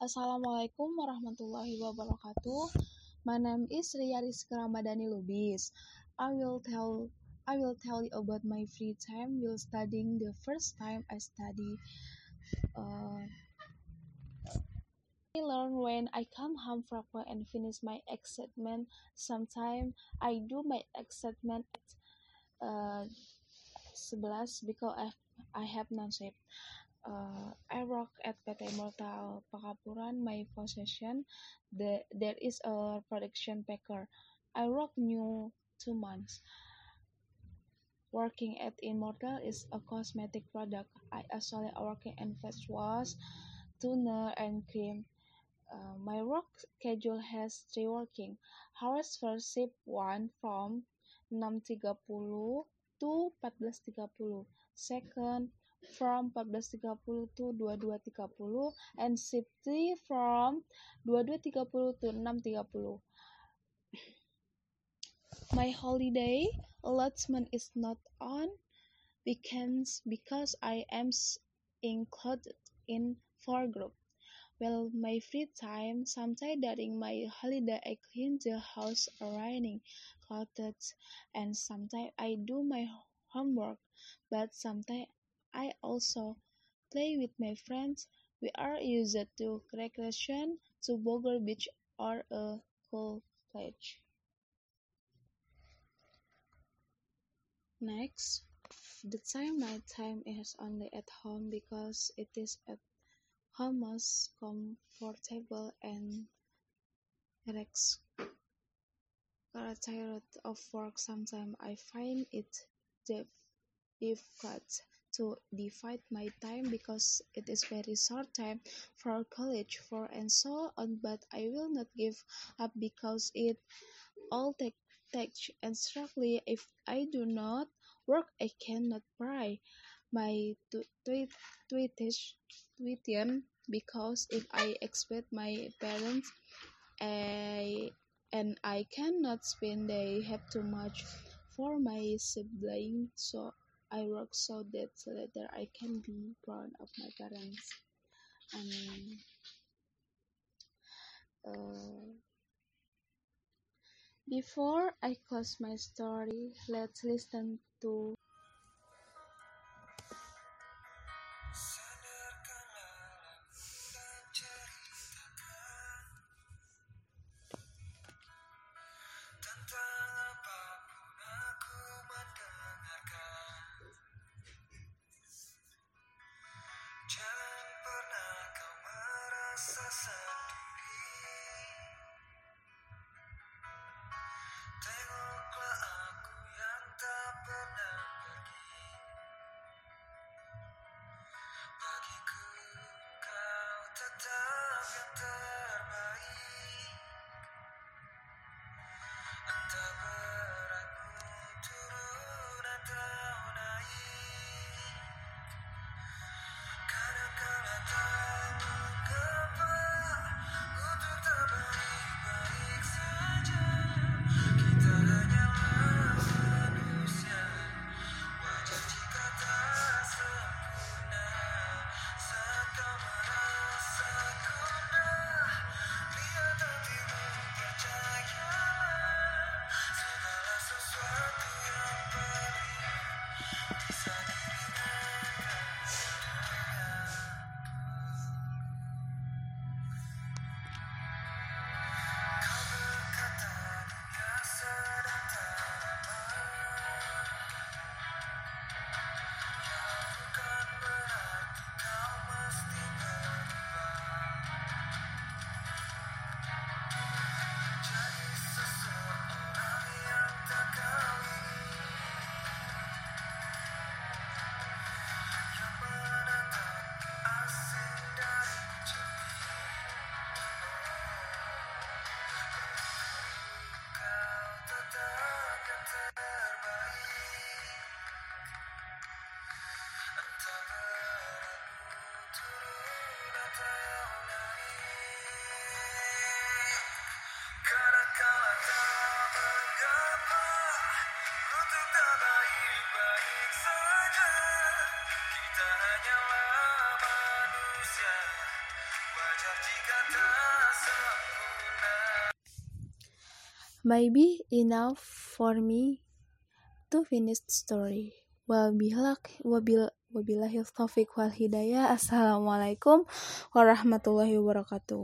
Assalamualaikum warahmatullahi wabarakatuh. My name is Ria Rizka Ramadhani Lubis. I will tell I will tell you about my free time while studying. The first time I study, uh, I learn when I come home from work and finish my assignment. Sometimes I do my assignment at uh, 11 because I, I have no sleep. Uh, I work at PT Mortal Pakapuran. My possession, the, there is a production packer. I work new two months. Working at Immortal is a cosmetic product. I actually working in face wash, toner, and cream. Uh, my work schedule has three working hours for shift 1 from 6.30 to 14.30. Second, from 14.30 to 22.30 and shift 3 from 22.30 to 6.30. My holiday allotment is not on weekends because I am included in four group. Well, my free time, sometimes during my holiday, I clean the house, ironing clothes, and sometimes I do my homework. But sometimes I also play with my friends. We are used to recreation to Bogor Beach or a cool place. Next, the time my time is only at home because it is at home most comfortable and relaxed. Tired of work, sometimes I find it difficult to divide my time because it is very short time for college for and so on but I will not give up because it all take takes and strictly if I do not work I cannot pay my tuition because if I expect my parents I and I cannot spend they have too much for my siblings so I work so that later I can be proud of my parents. And uh, before I close my story let's listen to merasa Maybe enough for me to finish the story. Wabillahi taufiq wal hidayah. Assalamualaikum warahmatullahi wabarakatuh.